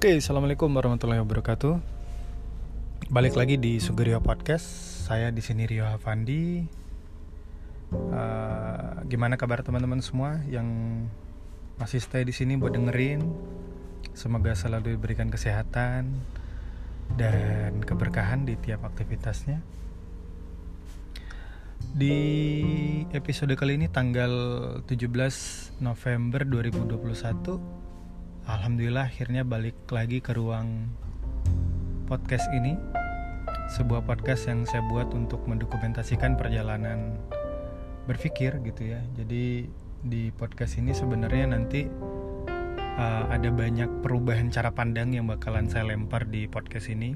Oke, assalamualaikum warahmatullahi wabarakatuh. Balik lagi di Sugerio Podcast. Saya di sini Rio Havandi. Uh, gimana kabar teman-teman semua yang masih stay di sini buat dengerin? Semoga selalu diberikan kesehatan dan keberkahan di tiap aktivitasnya. Di episode kali ini tanggal 17 November 2021 Alhamdulillah akhirnya balik lagi ke ruang podcast ini. Sebuah podcast yang saya buat untuk mendokumentasikan perjalanan berpikir gitu ya. Jadi di podcast ini sebenarnya nanti uh, ada banyak perubahan cara pandang yang bakalan saya lempar di podcast ini.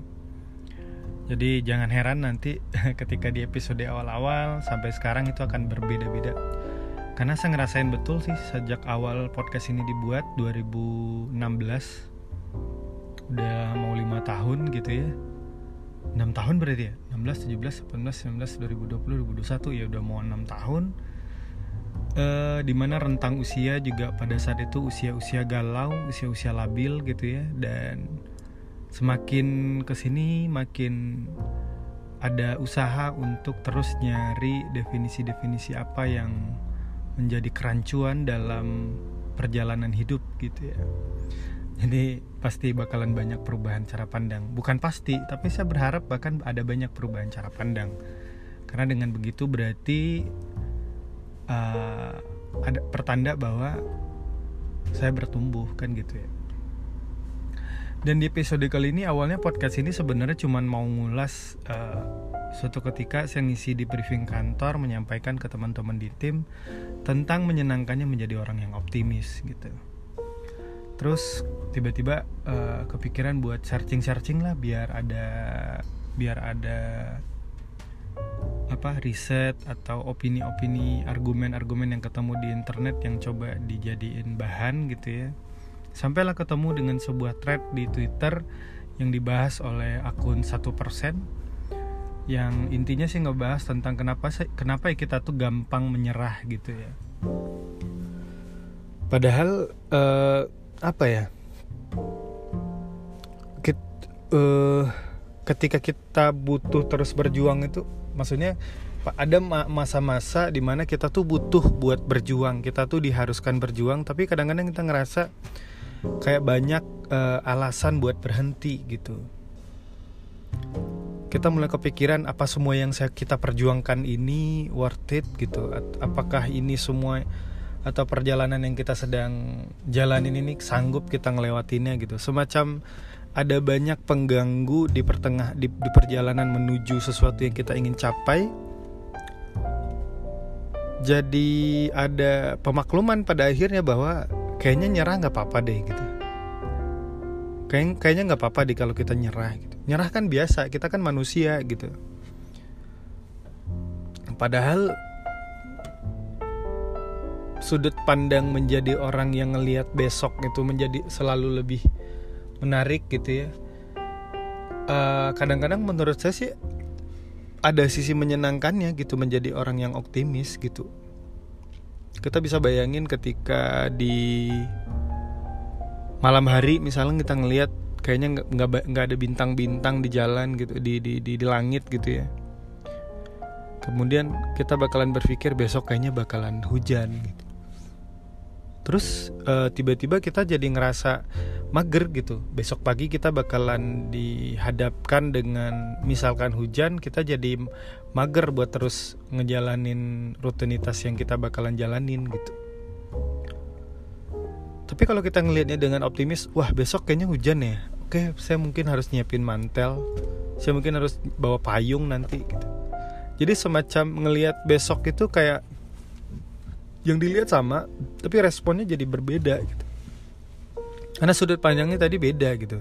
Jadi jangan heran nanti ketika di episode awal-awal sampai sekarang itu akan berbeda-beda. Karena saya ngerasain betul sih sejak awal podcast ini dibuat 2016 udah mau lima tahun gitu ya. 6 tahun berarti ya? 16, 17, 18, 19, 2020, 2021 ya udah mau 6 tahun. Uh, Di mana rentang usia juga pada saat itu usia-usia galau, usia-usia labil gitu ya. Dan semakin ke sini makin ada usaha untuk terus nyari definisi-definisi apa yang menjadi kerancuan dalam perjalanan hidup gitu ya. Jadi pasti bakalan banyak perubahan cara pandang. Bukan pasti, tapi saya berharap bahkan ada banyak perubahan cara pandang. Karena dengan begitu berarti uh, ada pertanda bahwa saya bertumbuh kan gitu ya. Dan di episode kali ini awalnya podcast ini sebenarnya cuma mau ngulas uh, suatu ketika saya ngisi di briefing kantor menyampaikan ke teman-teman di tim tentang menyenangkannya menjadi orang yang optimis gitu. Terus tiba-tiba uh, kepikiran buat searching-searching lah biar ada biar ada apa riset atau opini-opini argumen-argumen yang ketemu di internet yang coba dijadiin bahan gitu ya Sampailah ketemu dengan sebuah thread di Twitter yang dibahas oleh akun satu persen yang intinya sih ngebahas tentang kenapa sih kenapa ya kita tuh gampang menyerah gitu ya. Padahal uh, apa ya? Kit, uh, ketika kita butuh terus berjuang itu, maksudnya ada masa-masa di mana kita tuh butuh buat berjuang, kita tuh diharuskan berjuang, tapi kadang-kadang kita ngerasa kayak banyak uh, alasan buat berhenti gitu kita mulai kepikiran apa semua yang saya kita perjuangkan ini worth it gitu. Apakah ini semua atau perjalanan yang kita sedang jalanin ini sanggup kita ngelewatinnya gitu. Semacam ada banyak pengganggu di pertengah di, di perjalanan menuju sesuatu yang kita ingin capai. Jadi ada pemakluman pada akhirnya bahwa kayaknya nyerah nggak apa-apa deh gitu. Kayak, kayaknya nggak apa-apa deh kalau kita nyerah gitu nyerah kan biasa kita kan manusia gitu. Padahal sudut pandang menjadi orang yang ngelihat besok itu menjadi selalu lebih menarik gitu ya. Kadang kadang-kadang menurut saya sih ada sisi menyenangkannya gitu menjadi orang yang optimis gitu. Kita bisa bayangin ketika di malam hari misalnya kita ngelihat kayaknya nggak nggak ada bintang-bintang di jalan gitu di, di di di langit gitu ya. Kemudian kita bakalan berpikir besok kayaknya bakalan hujan gitu. Terus uh, tiba-tiba kita jadi ngerasa mager gitu. Besok pagi kita bakalan dihadapkan dengan misalkan hujan kita jadi mager buat terus ngejalanin rutinitas yang kita bakalan jalanin gitu. Tapi kalau kita ngelihatnya dengan optimis wah besok kayaknya hujan ya oke saya mungkin harus nyiapin mantel saya mungkin harus bawa payung nanti gitu. Jadi semacam ngelihat besok itu kayak yang dilihat sama tapi responnya jadi berbeda gitu. Karena sudut pandangnya tadi beda gitu.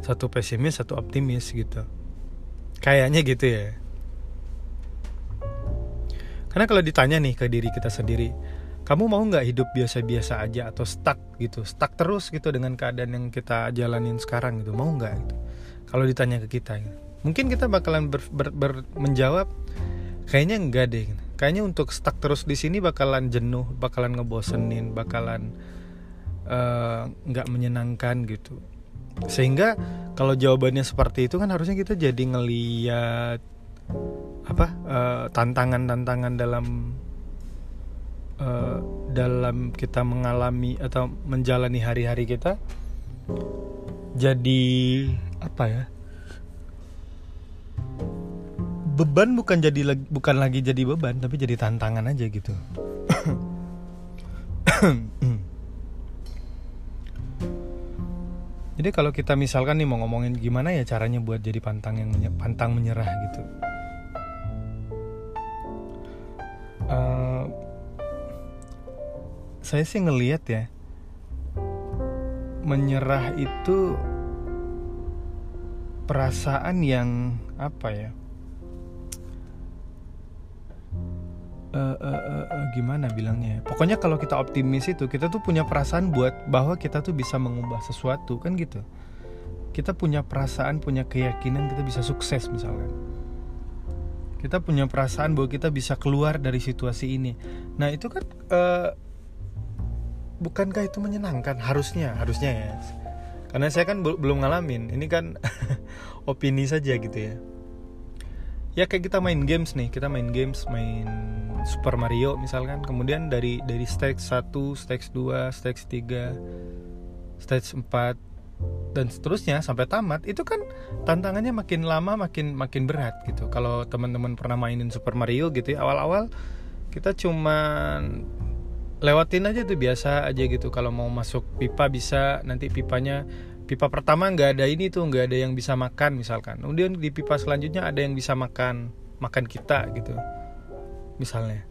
Satu pesimis satu optimis gitu. Kayaknya gitu ya. Karena kalau ditanya nih ke diri kita sendiri kamu mau nggak hidup biasa-biasa aja atau stuck gitu stuck terus gitu dengan keadaan yang kita jalanin sekarang gitu? Mau nggak gitu? Kalau ditanya ke kita gitu. mungkin kita bakalan ber, ber, ber, menjawab kayaknya enggak deh gitu. Kayaknya untuk stuck terus di sini bakalan jenuh bakalan ngebosenin bakalan eh, nggak uh, menyenangkan gitu. Sehingga kalau jawabannya seperti itu kan harusnya kita jadi ngeliat apa uh, tantangan-tantangan dalam uh, dalam kita mengalami atau menjalani hari-hari kita jadi apa ya? Beban bukan jadi bukan lagi jadi beban tapi jadi tantangan aja gitu. Jadi kalau kita misalkan nih mau ngomongin gimana ya caranya buat jadi pantang yang pantang menyerah gitu saya sih ngelihat ya menyerah itu perasaan yang apa ya? Uh, uh, uh, uh, gimana bilangnya pokoknya kalau kita optimis itu kita tuh punya perasaan buat bahwa kita tuh bisa mengubah sesuatu kan gitu. Kita punya perasaan punya keyakinan kita bisa sukses misalnya. Kita punya perasaan bahwa kita bisa keluar dari situasi ini. Nah itu kan uh, bukankah itu menyenangkan? Harusnya harusnya ya. Karena saya kan belum ngalamin. Ini kan opini saja gitu ya. Ya kayak kita main games nih. Kita main games main Super Mario misalkan. Kemudian dari dari stage 1 stage 2 stage 3 stage 4 dan seterusnya sampai tamat itu kan tantangannya makin lama makin makin berat gitu. Kalau teman-teman pernah mainin Super Mario gitu ya awal-awal kita cuman lewatin aja tuh biasa aja gitu. Kalau mau masuk pipa bisa nanti pipanya pipa pertama nggak ada ini tuh nggak ada yang bisa makan misalkan. Kemudian di pipa selanjutnya ada yang bisa makan makan kita gitu misalnya.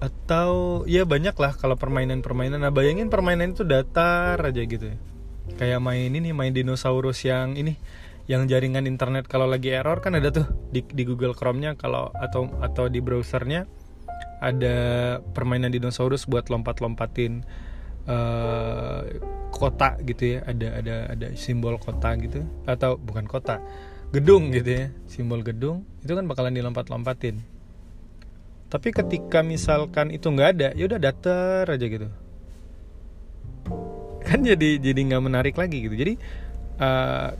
Atau ya banyak lah kalau permainan-permainan. Nah bayangin permainan itu datar aja gitu. Ya kayak main ini main dinosaurus yang ini yang jaringan internet kalau lagi error kan ada tuh di, di Google Chrome-nya kalau atau atau di browsernya. Ada permainan dinosaurus buat lompat-lompatin uh, kota gitu ya. Ada ada ada simbol kota gitu. Atau bukan kota gedung gitu ya. Simbol gedung itu kan bakalan dilompat-lompatin. Tapi ketika misalkan itu nggak ada ya udah datar aja gitu. Kan jadi jadi nggak menarik lagi gitu. Jadi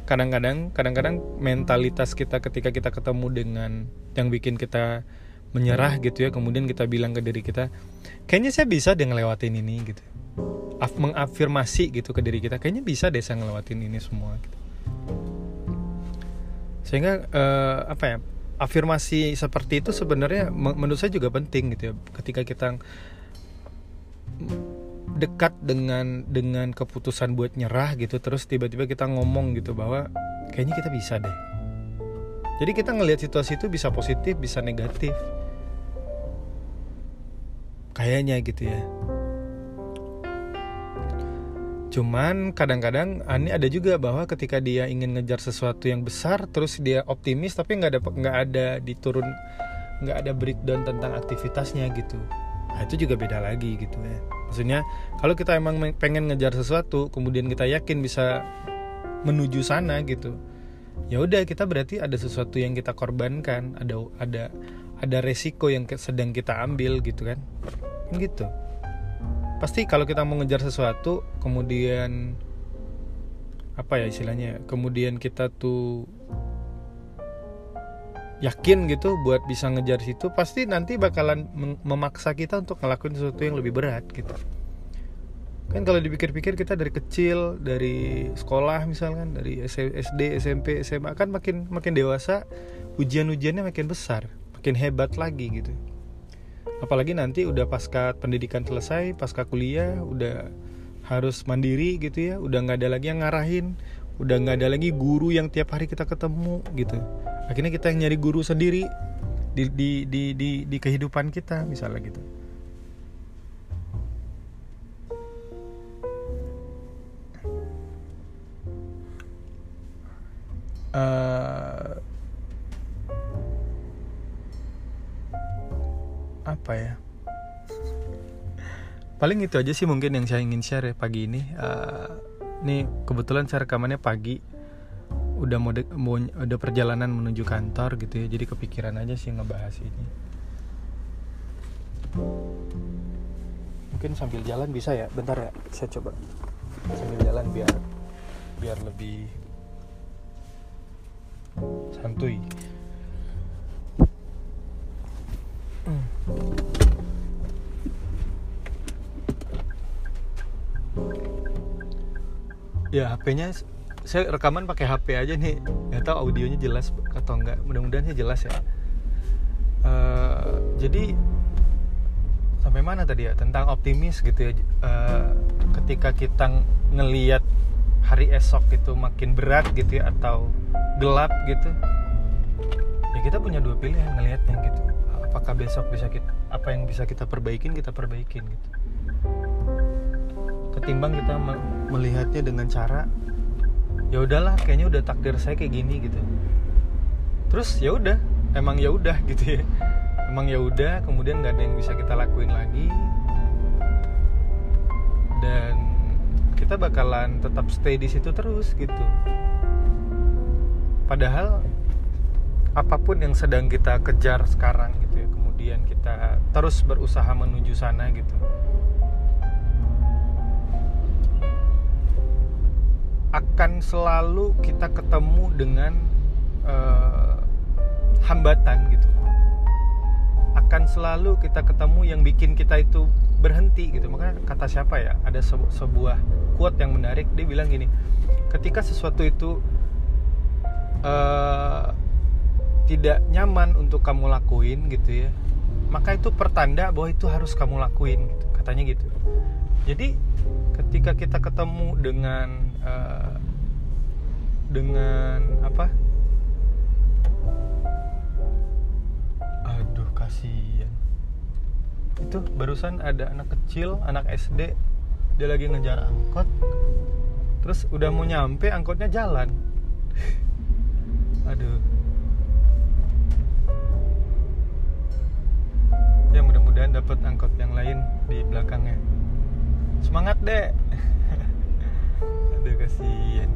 kadang-kadang uh, kadang-kadang mentalitas kita ketika kita ketemu dengan yang bikin kita menyerah gitu ya kemudian kita bilang ke diri kita kayaknya saya bisa deh ngelewatin ini gitu Af mengafirmasi gitu ke diri kita kayaknya bisa deh saya ngelewatin ini semua gitu. sehingga uh, apa ya afirmasi seperti itu sebenarnya menurut saya juga penting gitu ya ketika kita dekat dengan dengan keputusan buat nyerah gitu terus tiba-tiba kita ngomong gitu bahwa kayaknya kita bisa deh. Jadi kita ngelihat situasi itu bisa positif bisa negatif. Kayaknya gitu ya. Cuman kadang-kadang ini ada juga bahwa ketika dia ingin ngejar sesuatu yang besar terus dia optimis tapi nggak ada nggak ada diturun nggak ada breakdown tentang aktivitasnya gitu nah, itu juga beda lagi gitu ya. Maksudnya kalau kita emang pengen ngejar sesuatu kemudian kita yakin bisa menuju sana gitu ya udah kita berarti ada sesuatu yang kita korbankan ada ada ada resiko yang sedang kita ambil gitu kan gitu. Pasti kalau kita mau ngejar sesuatu kemudian apa ya istilahnya kemudian kita tuh yakin gitu buat bisa ngejar situ pasti nanti bakalan memaksa kita untuk ngelakuin sesuatu yang lebih berat gitu. Kan kalau dipikir-pikir kita dari kecil dari sekolah misalkan dari SD SMP SMA kan makin makin dewasa ujian-ujiannya makin besar makin hebat lagi gitu. Apalagi nanti udah pasca pendidikan selesai pasca kuliah udah harus mandiri gitu ya udah nggak ada lagi yang ngarahin udah nggak ada lagi guru yang tiap hari kita ketemu gitu akhirnya kita yang nyari guru sendiri di di di di, di kehidupan kita misalnya gitu. Uh, apa ya? Paling itu aja sih mungkin yang saya ingin share ya pagi ini. Uh, nih kebetulan saya rekamannya pagi udah mau, mau udah perjalanan menuju kantor gitu ya jadi kepikiran aja sih ngebahas ini. Mungkin sambil jalan bisa ya? Bentar ya saya coba. Sambil jalan biar biar lebih santuy. Ya HP-nya saya rekaman pakai HP aja nih. Nggak tahu audionya jelas atau enggak mudah-mudahan sih jelas ya. Uh, jadi sampai mana tadi ya? Tentang optimis gitu ya. Uh, ketika kita ngeliat hari esok itu makin berat gitu ya atau gelap gitu ya kita punya dua pilihan ngelihatnya gitu. Apakah besok bisa kita apa yang bisa kita perbaikin kita perbaikin gitu. Ketimbang kita melihatnya dengan cara ya udahlah kayaknya udah takdir saya kayak gini gitu. Terus ya udah emang ya udah gitu ya. Emang ya udah kemudian nggak ada yang bisa kita lakuin lagi. Dan kita bakalan tetap stay di situ terus gitu. Padahal apa pun yang sedang kita kejar sekarang gitu ya kemudian kita terus berusaha menuju sana gitu akan selalu kita ketemu dengan uh, hambatan gitu. Akan selalu kita ketemu yang bikin kita itu berhenti gitu. Makanya kata siapa ya? Ada sebuah quote yang menarik. Dia bilang gini ketika sesuatu itu uh, tidak nyaman untuk kamu lakuin gitu ya maka itu pertanda bahwa itu harus kamu lakuin gitu. Katanya gitu jadi ketika kita ketemu dengan uh, dengan apa? Aduh kasihan. Itu barusan ada anak kecil anak SD dia lagi ngejar angkot. Terus udah mau nyampe angkotnya jalan. Aduh. Ya mudah-mudahan dapat angkot yang lain di belakangnya semangat deh aduh kasihan.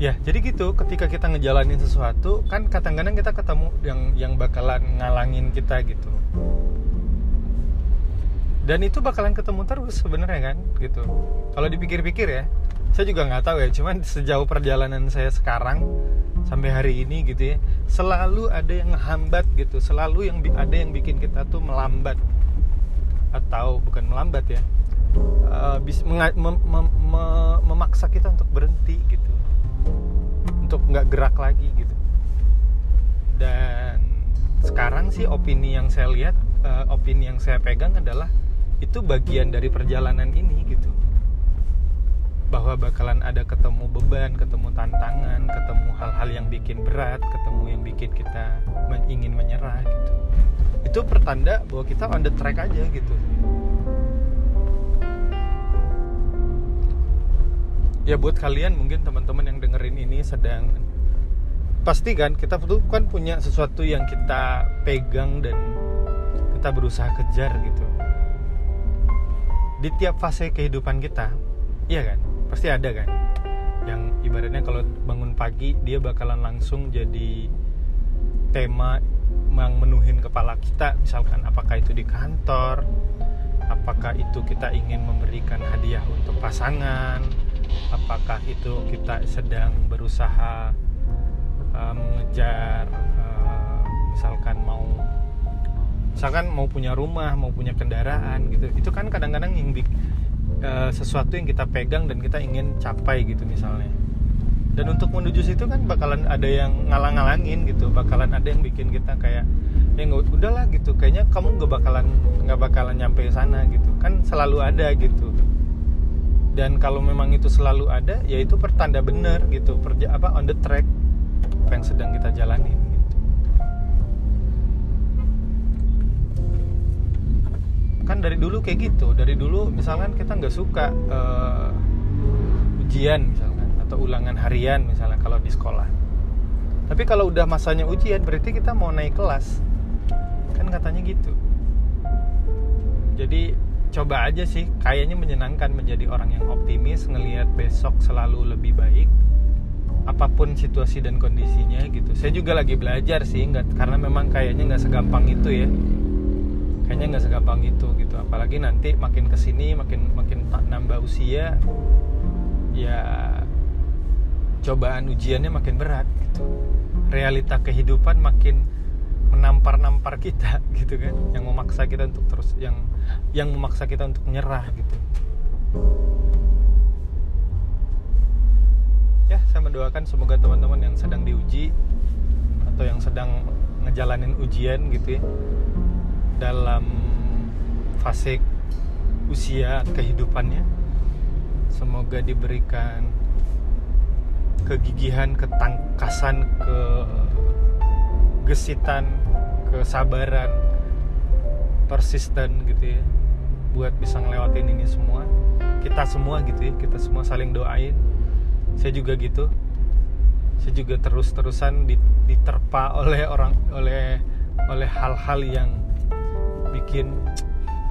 Ya jadi gitu ketika kita ngejalanin sesuatu kan kadang-kadang kita ketemu yang yang bakalan ngalangin kita gitu. Dan itu bakalan ketemu terus sebenarnya kan gitu. Kalau dipikir-pikir ya saya juga nggak tahu ya cuman sejauh perjalanan saya sekarang sampai hari ini gitu ya selalu ada yang hambat gitu selalu yang ada yang bikin kita tuh melambat atau bukan melambat ya uh, bis, mem, mem, mem, memaksa kita untuk berhenti gitu. Untuk nggak gerak lagi gitu. Dan sekarang sih opini yang saya lihat uh, opini yang saya pegang adalah itu bagian dari perjalanan ini gitu. Bahwa bakalan ada ketemu beban, ketemu tantangan, ketemu hal-hal yang bikin berat, ketemu yang bikin kita ingin menyerah gitu. Itu pertanda bahwa kita on the track aja gitu. Ya buat kalian mungkin teman-teman yang dengerin ini sedang pasti kan kita tuh kan punya sesuatu yang kita pegang dan kita berusaha kejar gitu. Di tiap fase kehidupan kita, iya kan? pasti ada kan yang ibaratnya kalau bangun pagi dia bakalan langsung jadi tema yang menuhin kepala kita misalkan apakah itu di kantor apakah itu kita ingin memberikan hadiah untuk pasangan apakah itu kita sedang berusaha uh, mengejar uh, misalkan mau misalkan mau punya rumah mau punya kendaraan gitu. Itu kan kadang-kadang yang uh, sesuatu yang kita pegang dan kita ingin capai gitu misalnya dan untuk menuju situ kan bakalan ada yang ngalang-ngalangin gitu bakalan ada yang bikin kita kayak ya nggak udahlah gitu. Kayaknya kamu nggak bakalan nggak bakalan nyampe sana gitu. Kan selalu ada gitu. Dan kalau memang itu selalu ada ya itu pertanda bener gitu. Perja apa on the track apa yang sedang kita jalanin kan dari dulu kayak gitu. Dari dulu misalkan kita nggak suka uh, ujian misalkan atau ulangan harian misalnya kalau di sekolah. Tapi kalau udah masanya ujian berarti kita mau naik kelas. Kan katanya gitu. Jadi coba aja sih kayaknya menyenangkan menjadi orang yang optimis ngelihat besok selalu lebih baik apa pun situasi dan kondisinya gitu. Saya juga lagi belajar sih nggak karena memang kayaknya nggak segampang itu ya. Kayaknya nggak segampang itu gitu. Apalagi nanti makin ke sini makin makin nambah usia ya cobaan ujiannya makin berat gitu. Realita kehidupan makin menampar-nampar kita gitu kan. Yang memaksa kita untuk terus yang yang memaksa kita untuk nyerah gitu. Ya saya mendoakan semoga teman-teman yang sedang diuji atau yang sedang ngejalanin ujian gitu ya dalam fase usia kehidupannya semoga diberikan kegigihan, ketangkasan, kegesitan, kesabaran, persisten gitu ya buat bisa ngelewatin ini semua. Kita semua gitu ya kita semua saling doain. Saya juga gitu. Saya juga terus-terusan diterpa oleh orang oleh oleh hal-hal yang bikin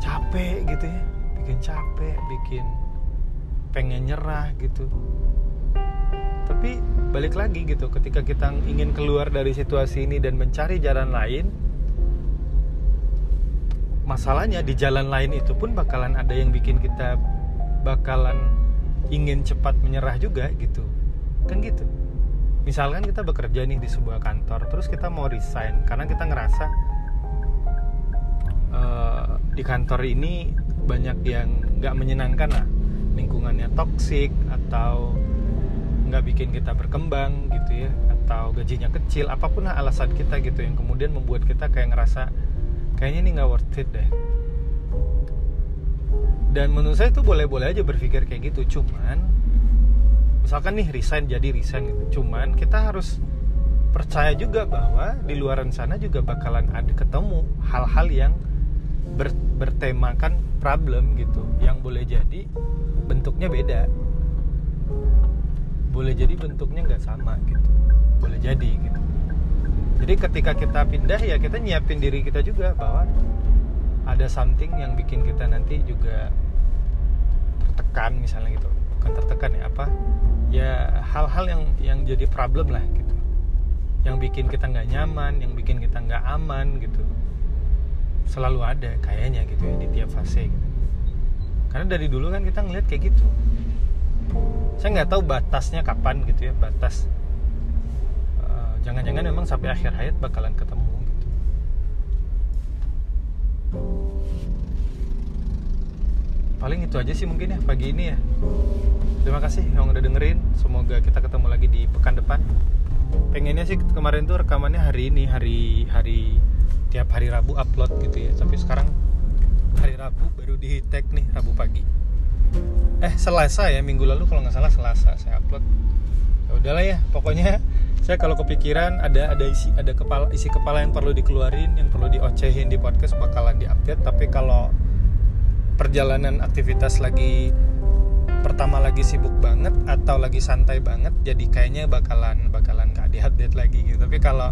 capek gitu ya. Bikin capek bikin pengen nyerah gitu tapi balik lagi gitu ketika kita ingin keluar dari situasi ini dan mencari jalan lain masalahnya di jalan lain itu pun bakalan ada yang bikin kita bakalan ingin cepat menyerah juga gitu. Kan gitu. Misalkan kita bekerja nih di sebuah kantor terus kita mau resign karena kita ngerasa uh, di kantor ini banyak yang nggak menyenangkan lah. Lingkungannya toksik atau nggak bikin kita berkembang gitu ya atau gajinya kecil apa pun alasan kita gitu yang kemudian membuat kita kayak ngerasa kayaknya ini nggak worth it deh. Dan menurut saya itu boleh-boleh aja berpikir kayak gitu cuman misalkan nih resign jadi resign gitu cuman kita harus percaya juga bahwa di luaran sana juga bakalan ada ketemu hal-hal yang ber, bertemakan problem gitu yang boleh jadi bentuknya beda boleh jadi bentuknya nggak sama gitu. Boleh jadi gitu. Jadi ketika kita pindah ya kita nyiapin diri kita juga bahwa ada something yang bikin kita nanti juga tertekan misalnya gitu. Bukan tertekan ya apa? Ya hal-hal yang yang jadi problem lah gitu. Yang bikin kita nggak nyaman yang bikin kita nggak aman gitu. Selalu ada kayaknya gitu ya di tiap fase gitu. karena dari dulu kan kita ngeliat kayak gitu saya nggak tahu batasnya kapan gitu ya batas uh, jangan-jangan memang sampai akhir hayat bakalan ketemu gitu. paling itu aja sih mungkin ya pagi ini ya. Terima kasih yang udah dengerin semoga kita ketemu lagi di pekan depan. Pengennya sih kemarin tuh rekamannya hari ini hari hari tiap hari Rabu upload gitu ya. Tapi sekarang hari Rabu baru di tag nih Rabu pagi eh Selasa ya minggu lalu kalau nggak salah Selasa saya upload. Ya udahlah ya pokoknya saya kalau kepikiran ada ada isi ada kepala isi kepala yang perlu dikeluarin yang perlu diocehin di podcast bakalan diupdate. Tapi kalau perjalanan aktivitas lagi pertama lagi sibuk banget atau lagi santai banget jadi kayaknya bakalan bakalan gak diupdate lagi gitu. Tapi kalau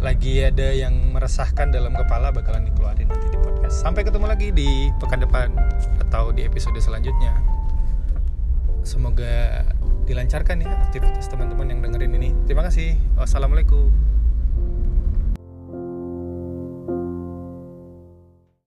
lagi ada yang meresahkan dalam kepala bakalan dikeluarin nanti di podcast. Sampai ketemu lagi di pekan depan atau di episode selanjutnya. Semoga dilancarkan ya aktivitas teman-teman yang dengerin ini. Terima kasih. Wassalamualaikum.